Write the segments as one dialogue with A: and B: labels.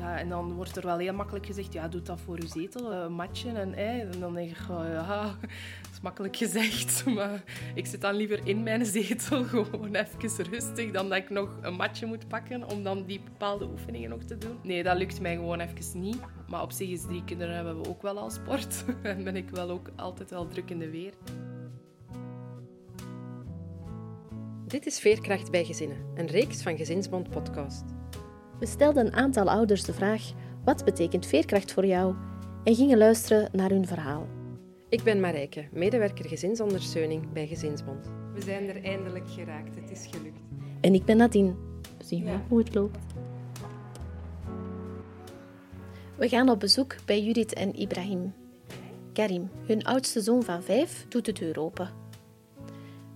A: Ja, en dan wordt er wel heel makkelijk gezegd, ja, doe dat voor je zetel, een matje. En, en dan denk ik, oh, ja, dat is makkelijk gezegd. Maar ik zit dan liever in mijn zetel, gewoon even rustig, dan dat ik nog een matje moet pakken om dan die bepaalde oefeningen nog te doen. Nee, dat lukt mij gewoon even niet. Maar op zich is drie kinderen hebben we ook wel al sport. En ben ik wel ook altijd wel druk in de weer.
B: Dit is Veerkracht bij Gezinnen, een reeks van Gezinsbond podcast.
C: We stelden een aantal ouders de vraag: wat betekent veerkracht voor jou? En gingen luisteren naar hun verhaal.
B: Ik ben Marijke, medewerker gezinsondersteuning bij Gezinsbond. We zijn er eindelijk geraakt, het is gelukt.
C: En ik ben Nadine. Zien we hoe het loopt. We gaan op bezoek bij Judith en Ibrahim. Karim, hun oudste zoon van vijf, doet de deur open.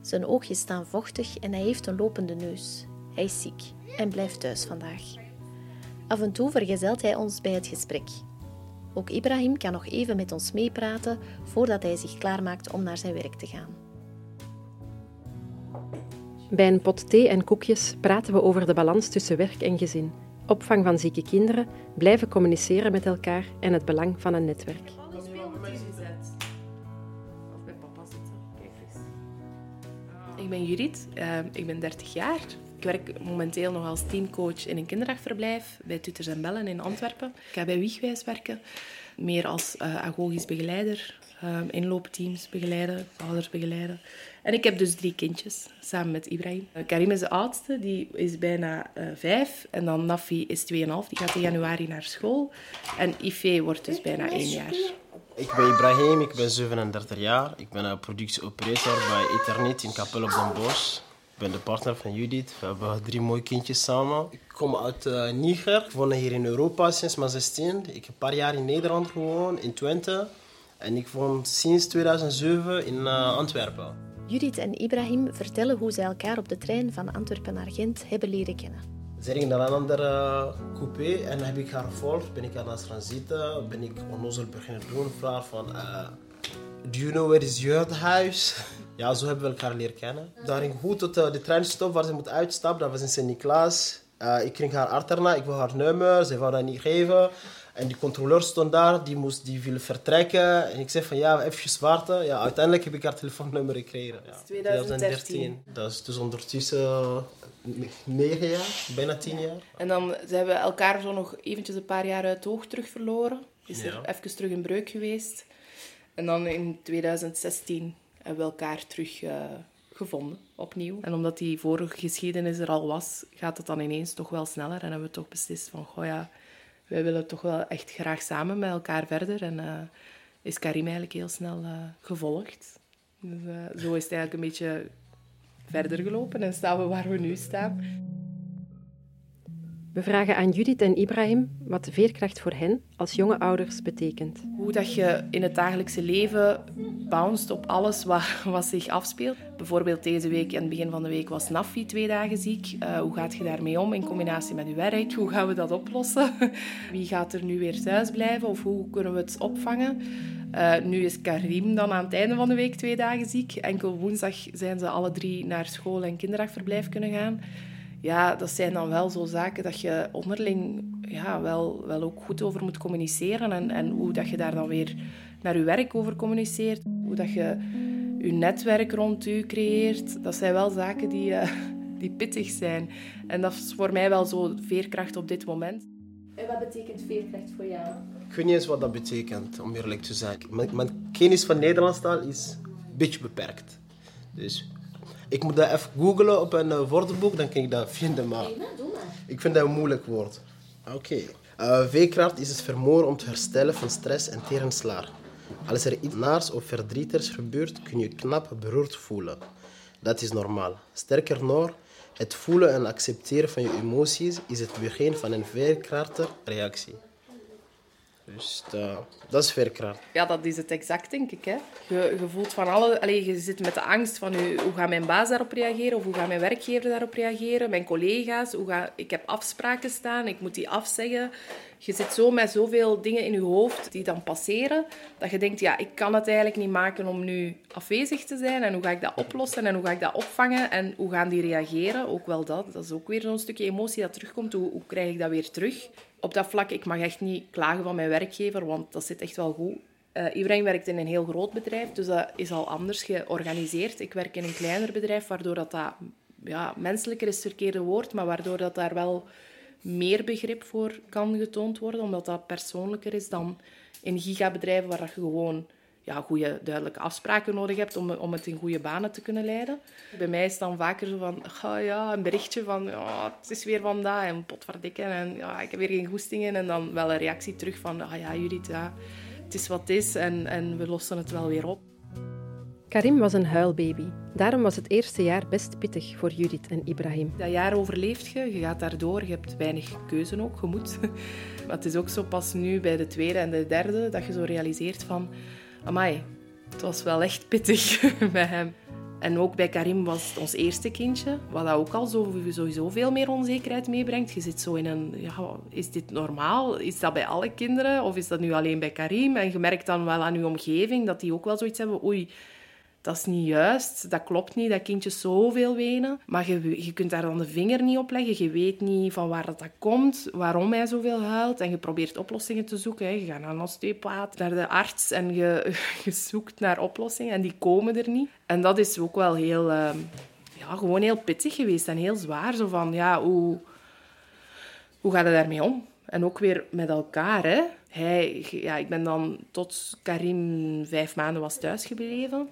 C: Zijn oogjes staan vochtig en hij heeft een lopende neus. Hij is ziek en blijft thuis vandaag. Af en toe vergezelt hij ons bij het gesprek. Ook Ibrahim kan nog even met ons meepraten voordat hij zich klaarmaakt om naar zijn werk te gaan.
B: Bij een pot thee en koekjes praten we over de balans tussen werk en gezin, opvang van zieke kinderen, blijven communiceren met elkaar en het belang van een netwerk.
A: Ik ben Judith, uh, ik ben 30 jaar. Ik werk momenteel nog als teamcoach in een kinderdagverblijf bij Tuters en Bellen in Antwerpen. Ik ga bij Wiegwijs werken, meer als uh, agogisch begeleider, uh, inloopteams begeleiden, ouders begeleiden. En ik heb dus drie kindjes, samen met Ibrahim. Karim is de oudste, die is bijna uh, vijf. En dan Nafi is 2,5, die gaat in januari naar school. En Ife wordt dus bijna één jaar.
D: Ik ben Ibrahim, ik ben 37 jaar. Ik ben productieoperator bij Ethernet in Kapel op Den Bosch. Ik ben de partner van Judith. We hebben drie mooie kindjes samen. Ik kom uit uh, Niger. Ik woon hier in Europa sinds mijn 16. Ik heb een paar jaar in Nederland gewoond, in Twente. En ik woon sinds 2007 in uh, Antwerpen.
C: Judith en Ibrahim vertellen hoe zij elkaar op de trein van Antwerpen naar Gent hebben leren kennen.
D: Ze ging naar een andere coupé en heb ik haar gevolgd. Ben ik aan het transiten, ben ik onnozel beginnen doen. Vraag van, uh, do you know where is your huis? Ja, zo hebben we elkaar leren kennen. Daar ging goed tot de treinstop waar ze moet uitstappen. Dat was in Sint-Niklaas. Uh, ik kreeg haar achterna, ik wil haar nummer, ze wou dat niet geven. En die controleur stond daar, die, moest, die wilde vertrekken. En ik zei van ja, even wachten. Ja, uiteindelijk heb ik haar telefoonnummer gekregen. Ja.
A: 2013.
D: Dat is dus ondertussen negen jaar, bijna tien jaar.
A: En dan ze hebben elkaar zo nog eventjes een paar jaar uit het oog terug verloren. Is er ja. even terug een breuk geweest. En dan in 2016 hebben we elkaar terug uh, gevonden, opnieuw. En omdat die vorige geschiedenis er al was, gaat het dan ineens toch wel sneller. En hebben we toch beslist van, goh ja, wij willen toch wel echt graag samen met elkaar verder. En uh, is Karim eigenlijk heel snel gevolgd. Dus zo is het eigenlijk een beetje verder gelopen en staan we waar we nu staan.
B: We vragen aan Judith en Ibrahim wat veerkracht voor hen als jonge ouders betekent.
A: Hoe dat je in het dagelijkse leven bounced op alles wat, wat zich afspeelt. Bijvoorbeeld deze week, aan het begin van de week, was Nafi twee dagen ziek. Uh, hoe gaat je daarmee om in combinatie met je werk? Hoe gaan we dat oplossen? Wie gaat er nu weer thuis blijven of hoe kunnen we het opvangen? Uh, nu is Karim dan aan het einde van de week twee dagen ziek. Enkel woensdag zijn ze alle drie naar school en kinderdagverblijf kunnen gaan. Ja, dat zijn dan wel zo zaken dat je onderling ja, wel, wel ook goed over moet communiceren. En, en hoe dat je daar dan weer naar je werk over communiceert. Hoe dat je je netwerk rond u creëert. Dat zijn wel zaken die, uh, die pittig zijn. En dat is voor mij wel zo veerkracht op dit moment.
C: En wat betekent veerkracht voor jou?
D: Ik weet niet eens wat dat betekent, om eerlijk te zijn. Mijn, mijn kennis van Nederlandstaal is een beetje beperkt. Dus ik moet dat even googlen op een uh, woordenboek, dan kan ik dat vinden. Maar ik vind dat een moeilijk woord. Oké. Okay. Uh, veerkracht is het vermogen om te herstellen van stress en tegenslaar. Als er iets naars of verdrietigs gebeurt, kun je knap beroerd voelen. Dat is normaal. Sterker nog, het voelen en accepteren van je emoties is het begin van een veerkrachtige reactie. Dus dat, dat is veerkracht.
A: Ja, dat is het exact, denk ik. Hè. Je, voelt van alle... Allez, je zit met de angst van hoe gaat mijn baas daarop reageren of hoe gaat mijn werkgever daarop reageren, mijn collega's. Hoe ga, ik heb afspraken staan, ik moet die afzeggen. Je zit zo met zoveel dingen in je hoofd die dan passeren, dat je denkt, ja, ik kan het eigenlijk niet maken om nu afwezig te zijn. En hoe ga ik dat oplossen en hoe ga ik dat opvangen en hoe gaan die reageren? Ook wel dat. Dat is ook weer zo'n stukje emotie dat terugkomt. Hoe, hoe krijg ik dat weer terug? Op dat vlak, ik mag echt niet klagen van mijn werkgever, want dat zit echt wel goed. Uh, werkt in een heel groot bedrijf, dus dat is al anders georganiseerd. Ik werk in een kleiner bedrijf, waardoor dat, dat ja, menselijker is het verkeerde woord, maar waardoor dat daar wel meer begrip voor kan getoond worden, omdat dat persoonlijker is dan in gigabedrijven waar je gewoon ja, goede, duidelijke afspraken nodig hebt om, om het in goede banen te kunnen leiden. Bij mij is het dan vaker zo van, oh ja, een berichtje van, ja, het is weer vandaag en potverdikken en ja, ik heb weer geen goestingen. En dan wel een reactie terug van, ah oh ja, Judith, ja, het is wat het is en, en we lossen het wel weer op.
B: Karim was een huilbaby. Daarom was het eerste jaar best pittig voor Judith en Ibrahim.
A: Dat jaar overleeft je, je gaat daardoor, je hebt weinig keuze ook, je moet. Maar het is ook zo pas nu bij de tweede en de derde dat je zo realiseert van... Amai, het was wel echt pittig bij hem. En ook bij Karim was het ons eerste kindje, wat ook al sowieso veel meer onzekerheid meebrengt. Je zit zo in een, ja, is dit normaal? Is dat bij alle kinderen? Of is dat nu alleen bij Karim? En je merkt dan wel aan je omgeving dat die ook wel zoiets hebben. Oei, dat is niet juist, dat klopt niet, dat kindjes zoveel wenen. Maar je, je kunt daar dan de vinger niet op leggen. Je weet niet van waar dat, komt, waarom hij zoveel huilt. En je probeert oplossingen te zoeken. Hè. Je gaat naar een osteopaat, naar de arts en je, zoekt naar oplossingen. En die komen er niet. En dat is ook wel heel, ehm, ja, gewoon heel pittig geweest en heel zwaar. Zo van, ja, hoe, hoe gaat het daarmee om? En ook weer met elkaar, hè. Ja, ik ben dan tot Karim vijf maanden was thuisgebleven.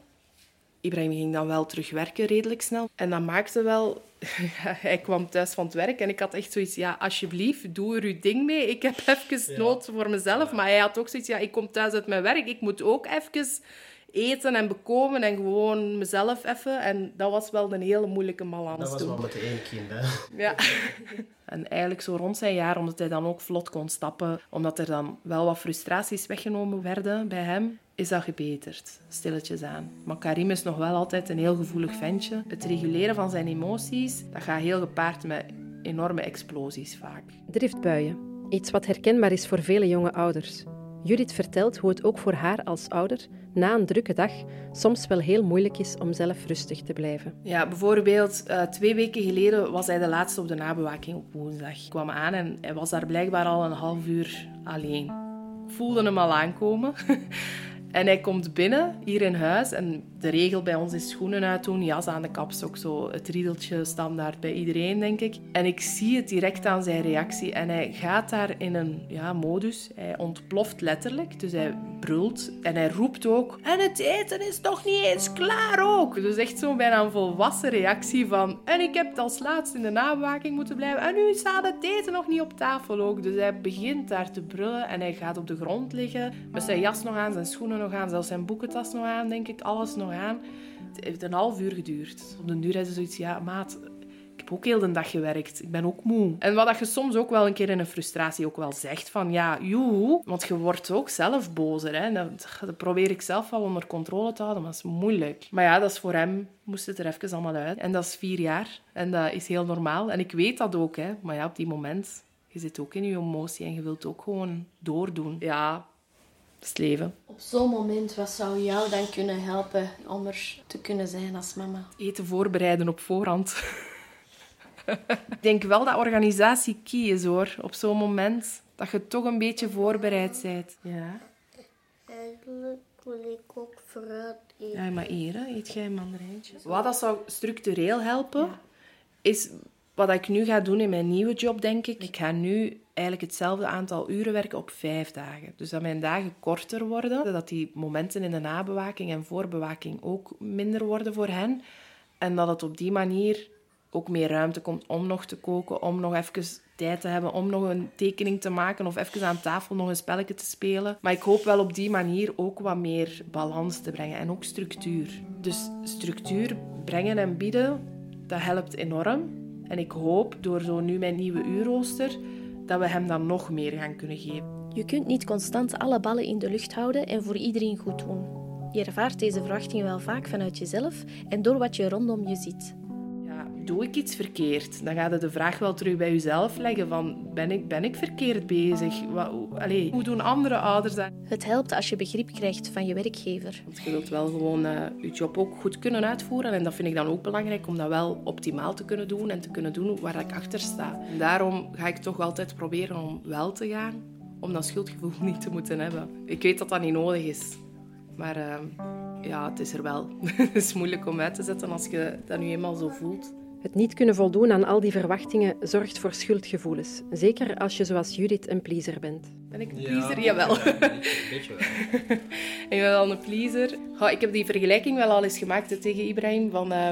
A: Ibrahim ging dan wel terug werken redelijk snel. En dat maakte wel... hij kwam thuis van het werk en ik had echt zoiets... Ja, alsjeblieft, doe er uw ding mee. Ik heb even nood voor mezelf. Maar hij had ook zoiets... Ja, ik kom thuis uit mijn werk. Ik moet ook even eten en bekomen en gewoon mezelf even. En dat was wel een hele moeilijke balans
D: Dat was wel met de één kind, hè?
A: Ja. En eigenlijk zo rond zijn jaar, omdat hij dan ook vlot kon stappen, omdat er dan wel wat frustraties weggenomen werden bij hem, is dat gebeterd, stilletjes aan. Maar Karim is nog wel altijd een heel gevoelig ventje. Het reguleren van zijn emoties, dat gaat heel gepaard met enorme explosies vaak.
B: Driftbuien, iets wat herkenbaar is voor vele jonge ouders. Judith vertelt hoe het ook voor haar als ouder na een drukke dag soms wel heel moeilijk is om zelf rustig te blijven.
A: Ja, bijvoorbeeld uh, twee weken geleden was hij de laatste op de nabewaking op woensdag. Ik kwam aan en hij was daar blijkbaar al een half uur alleen. Ik voelde hem al aankomen. En hij komt binnen, hier in huis. En de regel bij ons is schoenen uitdoen, jas aan de kapstok. Zo het riedeltje standaard bij iedereen, denk ik. En ik zie het direct aan zijn reactie. En hij gaat daar in een ja, modus. Hij ontploft letterlijk. Dus hij brult. En hij roept ook... En het eten is nog niet eens klaar ook. Dus echt zo'n bijna een volwassen reactie van... En ik heb als laatste in de nabewaking moeten blijven. En nu staat het eten nog niet op tafel ook. Dus hij begint daar te brullen. En hij gaat op de grond liggen. Met zijn jas nog aan, zijn schoenen nog aan, zelfs zijn boekentas nog aan, denk ik, alles nog Het heeft een half uur geduurd. Op de duur is ze zoiets, ja, maat, ik heb ook heel de dag gewerkt. Ik ben ook moe. En wat je soms ook wel een keer in een frustratie ook wel zegt van, ja, joe, want je wordt ook zelf bozer. Hè? Dat, dat probeer ik zelf wel onder controle te houden, maar dat is moeilijk. Maar ja, dat is voor hem, moest het er even allemaal uit. En dat is vier jaar. En dat is heel normaal. En ik weet dat ook, hè. Maar ja, op die moment, je zit ook in je emotie en je wilt ook gewoon doordoen. Ja, het leven.
C: Op zo'n moment, wat zou jou dan kunnen helpen om er te kunnen zijn als mama?
A: Eten voorbereiden op voorhand. ik denk wel dat organisatie key is hoor, op zo'n moment. Dat je toch een beetje voorbereid bent. Ja.
E: Eigenlijk wil ik ook fruit eten.
A: Ja, maar hier, eet jij mandarijntjes. Wat dat zou structureel helpen, is wat ik nu ga doen in mijn nieuwe job, denk ik. Ik ga nu eigenlijk hetzelfde aantal uren werken op vijf dagen. Dus dat mijn dagen korter worden, dat die momenten in de nabewaking en voorbewaking ook minder worden voor hen. En dat het op die manier ook meer ruimte komt om nog te koken, om nog even tijd te hebben, om nog een tekening te maken of even aan tafel nog een spelletje te spelen. Maar ik hoop wel op die manier ook wat meer balans te brengen en ook structuur. Dus structuur brengen en bieden, dat helpt enorm. En ik hoop door zo nu mijn nieuwe uurrooster dat we hem dan nog meer gaan kunnen geven.
C: Je kunt niet constant alle ballen in de lucht houden en voor iedereen goed doen. Je ervaart deze verwachtingen wel vaak vanuit jezelf en door wat je rondom je ziet.
A: Doe ik iets verkeerd? Dan gaat je de vraag wel terug bij jezelf leggen van, ben ik, ben ik verkeerd bezig? Wat, allee, hoe doen andere ouders dat?
C: Het helpt als je begrip krijgt van je werkgever.
A: Want je wilt wel gewoon uh, je job ook goed kunnen uitvoeren. En dat vind ik dan ook belangrijk om dat wel optimaal te kunnen doen en te kunnen doen waar ik achter sta. En daarom ga ik toch altijd proberen om wel te gaan, om dat schuldgevoel niet te moeten hebben. Ik weet dat dat niet nodig is. Maar uh, ja, het is er wel. het is moeilijk om uit te zetten als je dat nu eenmaal zo voelt.
B: Het niet kunnen voldoen aan al die verwachtingen zorgt voor schuldgevoelens. Zeker als je zoals Judith een pleaser bent.
A: Ben ik een pleaser? Ja, Jawel. Ja, beetje wel. ik ben wel een pleaser. Ik heb die vergelijking wel al eens gemaakt tegen Ibrahim. Van, uh,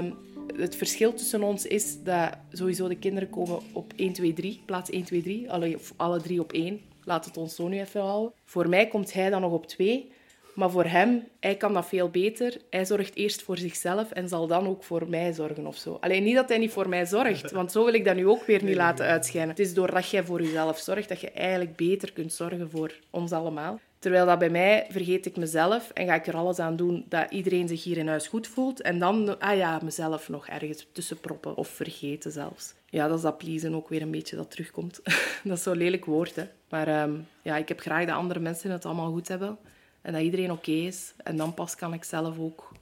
A: het verschil tussen ons is dat sowieso de kinderen komen op 1, 2, 3. Plaats 1, 2, 3. Alle, alle drie op 1. Laat het ons zo nu even houden. Voor mij komt hij dan nog op 2. Maar voor hem, hij kan dat veel beter. Hij zorgt eerst voor zichzelf en zal dan ook voor mij zorgen of zo. Alleen niet dat hij niet voor mij zorgt, want zo wil ik dat nu ook weer niet laten uitschijnen. Het is doordat jij voor jezelf zorgt dat je eigenlijk beter kunt zorgen voor ons allemaal. Terwijl dat bij mij vergeet ik mezelf en ga ik er alles aan doen dat iedereen zich hier in huis goed voelt. En dan, ah ja, mezelf nog ergens tussen proppen of vergeten zelfs. Ja, dat is dat pleasen ook weer een beetje dat terugkomt. dat is zo'n lelijk woord, hè. Maar um, ja, ik heb graag dat andere mensen het allemaal goed hebben. En dat iedereen oké is. En dan pas kan ik zelf ook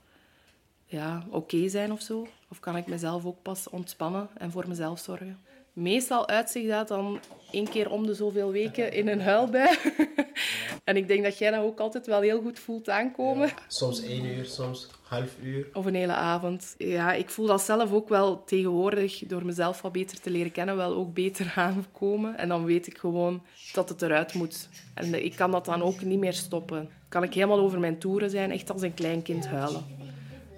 A: ja, oké zijn of zo. Of kan ik mezelf ook pas ontspannen en voor mezelf zorgen. Meestal uitzicht dat dan één keer om de zoveel weken in een huilbui. en ik denk dat jij dat ook altijd wel heel goed voelt aankomen.
D: Soms één uur, soms half uur.
A: Of een hele avond. Ja, ik voel dat zelf ook wel tegenwoordig, door mezelf wat beter te leren kennen, wel ook beter aankomen. En dan weet ik gewoon dat het eruit moet. En ik kan dat dan ook niet meer stoppen. Kan ik helemaal over mijn toeren zijn, echt als een klein kind huilen.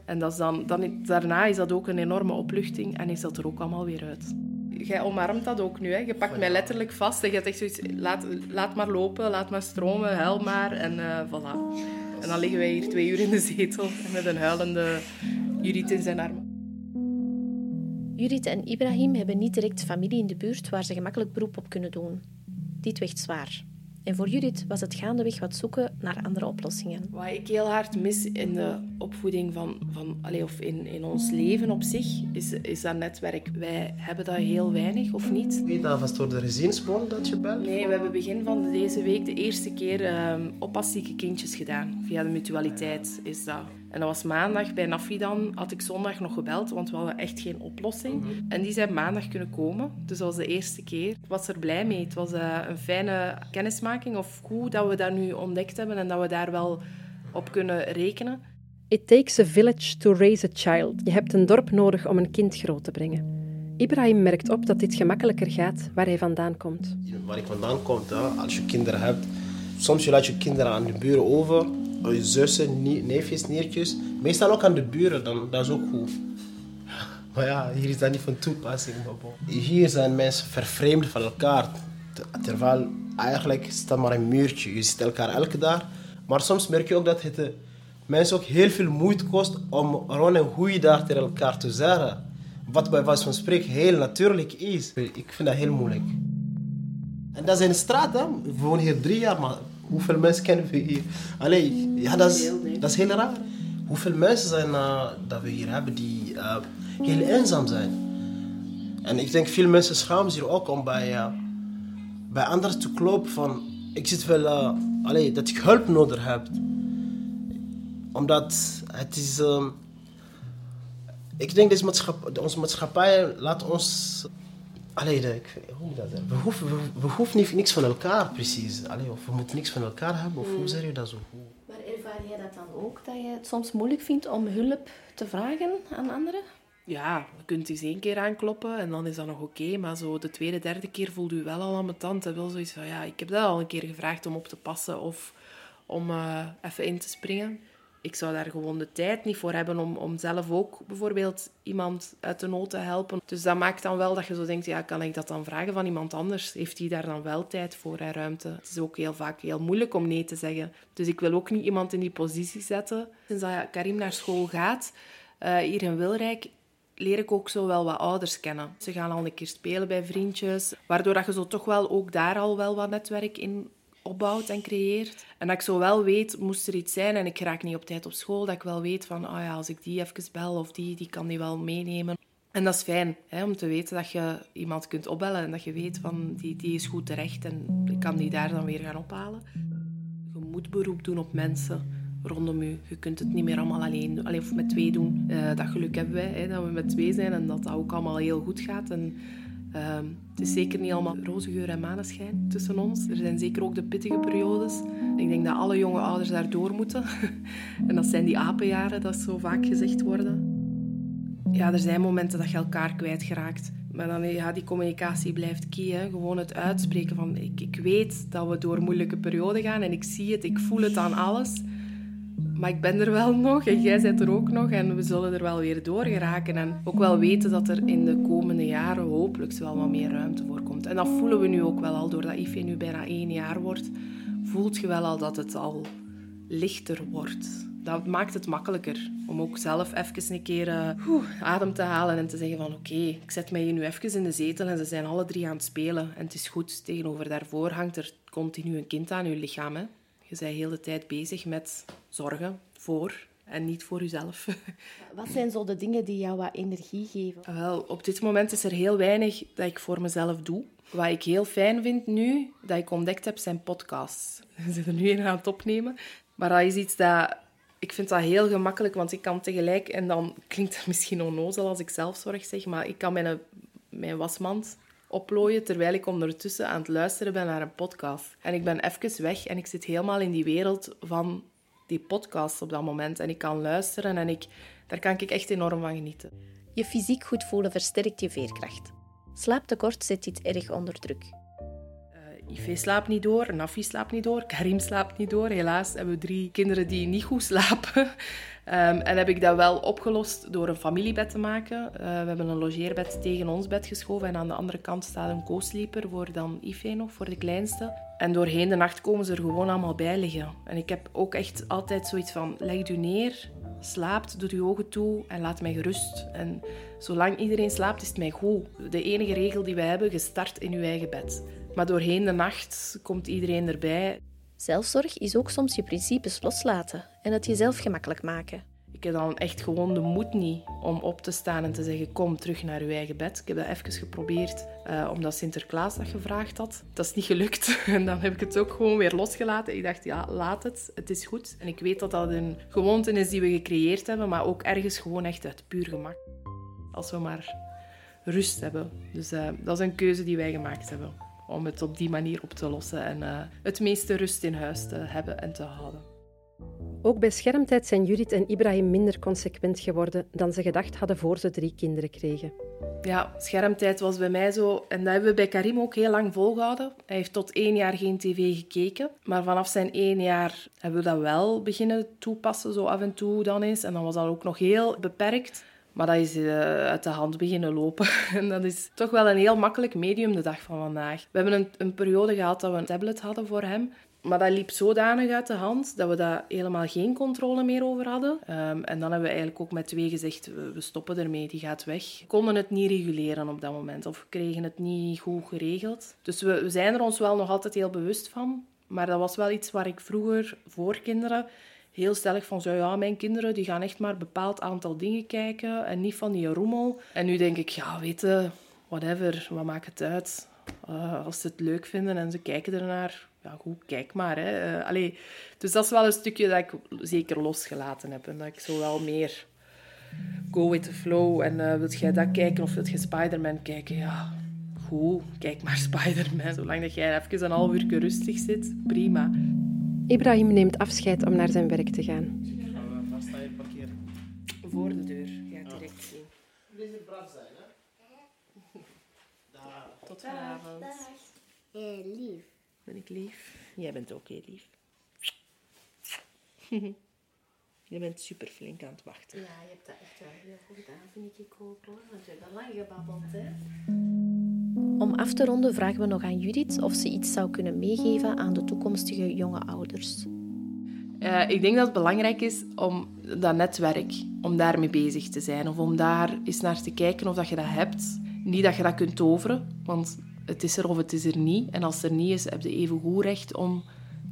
A: En dat is dan, dan, daarna is dat ook een enorme opluchting en is dat er ook allemaal weer uit jij omarmt dat ook nu. Hè? Je pakt mij letterlijk vast en je zegt zoiets, laat, laat maar lopen, laat maar stromen, huil maar. En uh, voilà. En dan liggen wij hier twee uur in de zetel met een huilende Judith in zijn armen.
C: Judith en Ibrahim hebben niet direct familie in de buurt waar ze gemakkelijk beroep op kunnen doen. Dit weegt zwaar. En voor Judith was het gaandeweg wat zoeken naar andere oplossingen.
A: Wat ik heel hard mis in de opvoeding van, van of in, in ons leven op zich, is, is dat netwerk. Wij hebben dat heel weinig, of niet?
D: Weet dat was door de gezinsbond dat je belt?
A: Nee, we hebben begin van deze week de eerste keer um, oppassieke kindjes gedaan. Via de mutualiteit is dat. En dat was maandag bij Nafi dan, had ik zondag nog gebeld, want we hadden echt geen oplossing. Mhm. En die zijn maandag kunnen komen, dus dat was de eerste keer. Ik was er blij mee. Het was uh, een fijne kennismaking, of goed dat we dat nu ontdekt hebben en dat we daar wel op kunnen rekenen.
B: It takes a village to raise a child. Je hebt een dorp nodig om een kind groot te brengen. Ibrahim merkt op dat dit gemakkelijker gaat waar hij vandaan komt.
D: Waar ik vandaan kom, als je kinderen hebt, soms je laat je kinderen aan de buren over je zussen, neefjes, neertjes. Meestal ook aan de buren, dan, dat is ook goed. Maar ja, hier is dat niet van toepassing. Hier zijn mensen vervreemd van elkaar. Terwijl eigenlijk staat maar een muurtje. Je ziet elkaar elke dag. Maar soms merk je ook dat het eh, mensen ook heel veel moeite kost om gewoon een goede dag tegen elkaar te zeggen. Wat bij wijze van spreken heel natuurlijk is. Ik vind dat heel moeilijk. En dat straat, hè. We wonen hier drie jaar, maar hoeveel mensen kennen we hier? Allee, ja, dat is, dat is heel raar. Hoeveel mensen zijn uh, dat we hier hebben die uh, heel eenzaam zijn. En ik denk veel mensen schamen zich ook om bij, uh, bij anderen te kloppen van... Ik zit wel... allee, dat ik hulp nodig heb. Omdat het is... ik denk dat maatschappij, onze maatschappij laat ons Allee, de, ik, hoe moet dat zijn? We hoeven, we, we hoeven niet, niks van elkaar, precies. Allee, of we moeten niks van elkaar hebben, of hoe mm. zeg je dat zo?
C: Maar ervaar jij dat dan ook, dat je het soms moeilijk vindt om hulp te vragen aan anderen?
A: Ja, je kunt eens één keer aankloppen en dan is dat nog oké. maar zo de tweede, derde keer voelt u wel al aan mijn tand. En wel zoiets van, ja, ik heb dat al een keer gevraagd om op te passen of om uh, even in te springen ik zou daar gewoon de tijd niet voor hebben om, om zelf ook bijvoorbeeld iemand uit de nood te helpen. Dus dat maakt dan wel dat je zo denkt, ja, kan ik dat dan vragen van iemand anders? Heeft die daar dan wel tijd voor en ruimte? Het is ook heel vaak heel moeilijk om nee te zeggen. Dus ik wil ook niet iemand in die positie zetten. Sinds dat Karim naar school gaat, uh, hier in Wilrijk, leer ik ook zo wel wat ouders kennen. Ze gaan al een keer spelen bij vriendjes, waardoor dat je zo toch wel ook daar al wel wat netwerk in opbouwt en creëert. En dat ik zo wel weet, moest er iets zijn en ik raak niet op tijd op school, dat ik wel weet van, oh ja, als ik die even bel of die, die kan die wel meenemen. En dat is fijn, hè, om te weten dat je iemand kunt opbellen en dat je weet van die, die is goed terecht en ik kan die daar dan weer gaan ophalen. Je moet beroep doen op mensen rondom je. Je kunt het niet meer allemaal alleen doen, alleen of met twee doen. Uh, dat geluk hebben wij, hè, dat we met twee zijn en dat dat ook allemaal heel goed gaat. En, uh, het is zeker niet allemaal roze geur en maneschijn tussen ons. Er zijn zeker ook de pittige periodes. Ik denk dat alle jonge ouders daar door moeten. en dat zijn die apenjaren, dat zo vaak gezegd worden. Ja, er zijn momenten dat je elkaar kwijtgeraakt. Maar dan, ja, die communicatie blijft key. Gewoon het uitspreken van... Ik, ik weet dat we door moeilijke periode gaan en ik zie het, ik voel het aan alles. Maar ik ben er wel nog en jij bent er ook nog en we zullen er wel weer door geraken. En ook wel weten dat er in de komende jaren hopelijk wel wat meer ruimte voor komt. En dat voelen we nu ook wel al, doordat Ife nu bijna één jaar wordt, voelt je wel al dat het al lichter wordt. Dat maakt het makkelijker om ook zelf even een keer uh, adem te halen en te zeggen van oké, ik zet mij hier nu even in de zetel en ze zijn alle drie aan het spelen en het is goed. Tegenover daarvoor hangt er continu een kind aan je lichaam. Hè. Je bent heel de tijd bezig met zorgen voor en niet voor jezelf.
C: Wat zijn zo de dingen die jou wat energie geven?
A: Wel, op dit moment is er heel weinig dat ik voor mezelf doe. Wat ik heel fijn vind nu, dat ik ontdekt heb, zijn podcasts. We zitten nu in aan het opnemen. Maar dat is iets dat... Ik vind dat heel gemakkelijk, want ik kan tegelijk... En dan klinkt het misschien onnozel als ik zelfzorg zeg, maar ik kan mijn, mijn wasmand oplooien terwijl ik ondertussen aan het luisteren ben naar een podcast. En ik ben even weg en ik zit helemaal in die wereld van die podcast op dat moment. En ik kan luisteren en ik, daar kan ik echt enorm van genieten.
C: Je fysiek goed voelen versterkt je veerkracht. Slaaptekort zet dit erg onder druk.
A: Ife slaapt niet door, Nafi slaapt niet door, Karim slaapt niet door. Helaas hebben we drie kinderen die niet goed slapen. Um, en heb ik dat wel opgelost door een familiebed te maken. Uh, we hebben een logeerbed tegen ons bed geschoven en aan de andere kant staat een co-sleeper voor dan Ife nog, voor de kleinste. En doorheen de nacht komen ze er gewoon allemaal bij liggen. En ik heb ook echt altijd zoiets van, leg u neer, slaapt, doe uw ogen toe en laat mij gerust. En zolang iedereen slaapt, is het mij goed. De enige regel die wij hebben, gestart in uw eigen bed. Maar doorheen de nacht komt iedereen erbij.
C: Zelfzorg is ook soms je principes loslaten en het jezelf gemakkelijk maken.
A: Ik heb dan echt gewoon de moed niet om op te staan en te zeggen: Kom terug naar uw eigen bed. Ik heb dat even geprobeerd uh, omdat Sinterklaas dat gevraagd had. Dat is niet gelukt. En dan heb ik het ook gewoon weer losgelaten. Ik dacht: Ja, laat het. Het is goed. En ik weet dat dat een gewoonte is die we gecreëerd hebben, maar ook ergens gewoon echt uit puur gemak. Als we maar rust hebben. Dus uh, dat is een keuze die wij gemaakt hebben om het op die manier op te lossen en uh, het meeste rust in huis te hebben en te houden.
B: Ook bij schermtijd zijn Judith en Ibrahim minder consequent geworden dan ze gedacht hadden voor ze drie kinderen kregen.
A: Ja, schermtijd was bij mij zo. En dat hebben we bij Karim ook heel lang volgehouden. Hij heeft tot één jaar geen tv gekeken. Maar vanaf zijn één jaar hebben we dat wel beginnen toepassen, zo af en toe dan eens. En dan was dat ook nog heel beperkt. Maar dat is uh, uit de hand beginnen lopen. En dat is toch wel een heel makkelijk medium de dag van vandaag. We hebben een, een periode gehad dat we een tablet hadden voor hem. Maar dat liep zodanig uit de hand dat we daar helemaal geen controle meer over hadden. Um, en dan hebben we eigenlijk ook met twee gezegd, we stoppen ermee, die gaat weg. We konden het niet reguleren op dat moment of kregen het niet goed geregeld. Dus we zijn er ons wel nog altijd heel bewust van. Maar dat was wel iets waar ik vroeger voor kinderen heel stellig van zo, ja, mijn kinderen die gaan echt maar een bepaald aantal dingen kijken en niet van die rommel. En nu denk ik, ja, weet whatever, wat maakt het uit? Uh, als ze het leuk vinden en ze kijken ernaar, ja goed, kijk maar. Hè. Allee, dus dat is wel een stukje dat ik zeker losgelaten heb. En dat ik zo wel meer go with the flow. En uh, wilt jij dat kijken of wilt je Spider-Man kijken? Ja, goed, kijk maar Spider-Man. Zolang dat jij even een half uur rustig zit, prima.
B: Ibrahim neemt afscheid om naar zijn werk te gaan.
D: Waar sta je parkeren?
A: Voor de deur, ga je direct zien.
D: Er braaf zijn, hè? Daar.
A: Tot vanavond.
E: Eh, lief.
A: Ben ik lief? Jij bent ook heel lief. Je bent super flink aan het wachten.
C: Ja, je hebt dat echt wel heel goed gedaan, vind ik ook hoor. Want je hebt al lang gebabbeld, hè? Om af te ronden vragen we nog aan Judith of ze iets zou kunnen meegeven aan de toekomstige jonge ouders.
A: Uh, ik denk dat het belangrijk is om dat netwerk, om daarmee bezig te zijn. Of om daar eens naar te kijken of dat je dat hebt. Niet dat je dat kunt toveren, want het is er of het is er niet. En als er niet is, heb je even goed recht om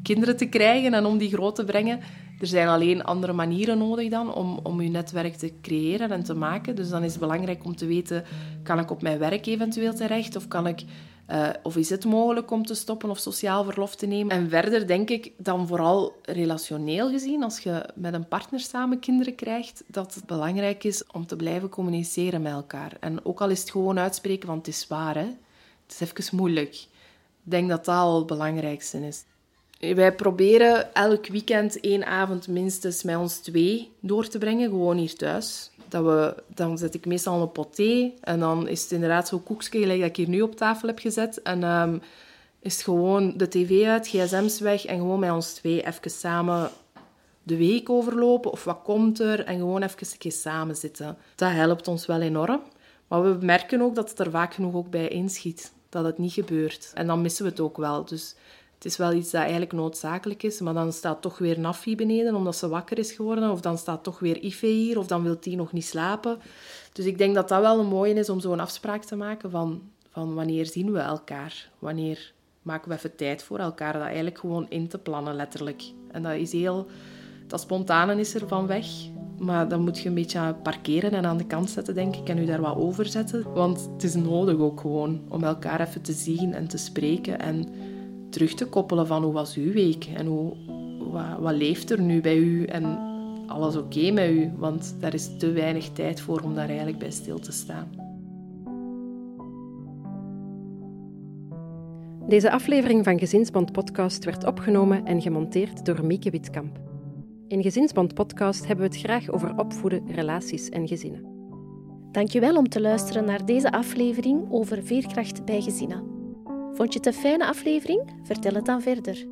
A: kinderen te krijgen en om die groot te brengen. Er zijn alleen andere manieren nodig dan om, om je netwerk te creëren en te maken. Dus dan is het belangrijk om te weten, kan ik op mijn werk eventueel terecht? Of, kan ik, uh, of is het mogelijk om te stoppen of sociaal verlof te nemen? En verder denk ik dan vooral relationeel gezien, als je met een partner samen kinderen krijgt, dat het belangrijk is om te blijven communiceren met elkaar. En ook al is het gewoon uitspreken, want het is waar, hè? het is even moeilijk. Ik denk dat dat al het belangrijkste is. Wij proberen elk weekend één avond minstens met ons twee door te brengen, gewoon hier thuis. Dat we, dan zet ik meestal een pot thee en dan is het inderdaad zo'n koekje dat ik hier nu op tafel heb gezet. En um, is het gewoon de tv uit, gsm's weg en gewoon met ons twee even samen de week overlopen of wat komt er en gewoon even een keer samen zitten. Dat helpt ons wel enorm. Maar we merken ook dat het er vaak genoeg ook bij inschiet. Dat het niet gebeurt. En dan missen we het ook wel. Dus het is wel iets dat eigenlijk noodzakelijk is, maar dan staat toch weer Nafi beneden omdat ze wakker is geworden. Of dan staat toch weer Ife hier, of dan wil die nog niet slapen. Dus ik denk dat dat wel een mooie is om zo'n afspraak te maken van, van wanneer zien we elkaar? Wanneer maken we even tijd voor elkaar? Dat eigenlijk gewoon in te plannen, letterlijk. En dat is heel... Dat spontane is er van weg. Maar dan moet je een beetje parkeren en aan de kant zetten, denk ik, en u daar wat over zetten. Want het is nodig ook gewoon om elkaar even te zien en te spreken en terug te koppelen van hoe was uw week en hoe, wat, wat leeft er nu bij u en alles oké met u, want daar is te weinig tijd voor om daar eigenlijk bij stil te staan.
B: Deze aflevering van Gezinsband Podcast werd opgenomen en gemonteerd door Mieke Witkamp. In Gezinsband Podcast hebben we het graag over opvoeden, relaties en gezinnen.
C: Dankjewel om te luisteren naar deze aflevering over veerkracht bij gezinnen. Vond je het een fijne aflevering? Vertel het dan verder.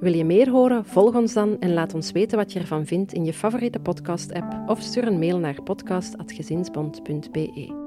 B: Wil je meer horen? Volg ons dan en laat ons weten wat je ervan vindt in je favoriete podcast-app of stuur een mail naar podcast.gezinsbond.be.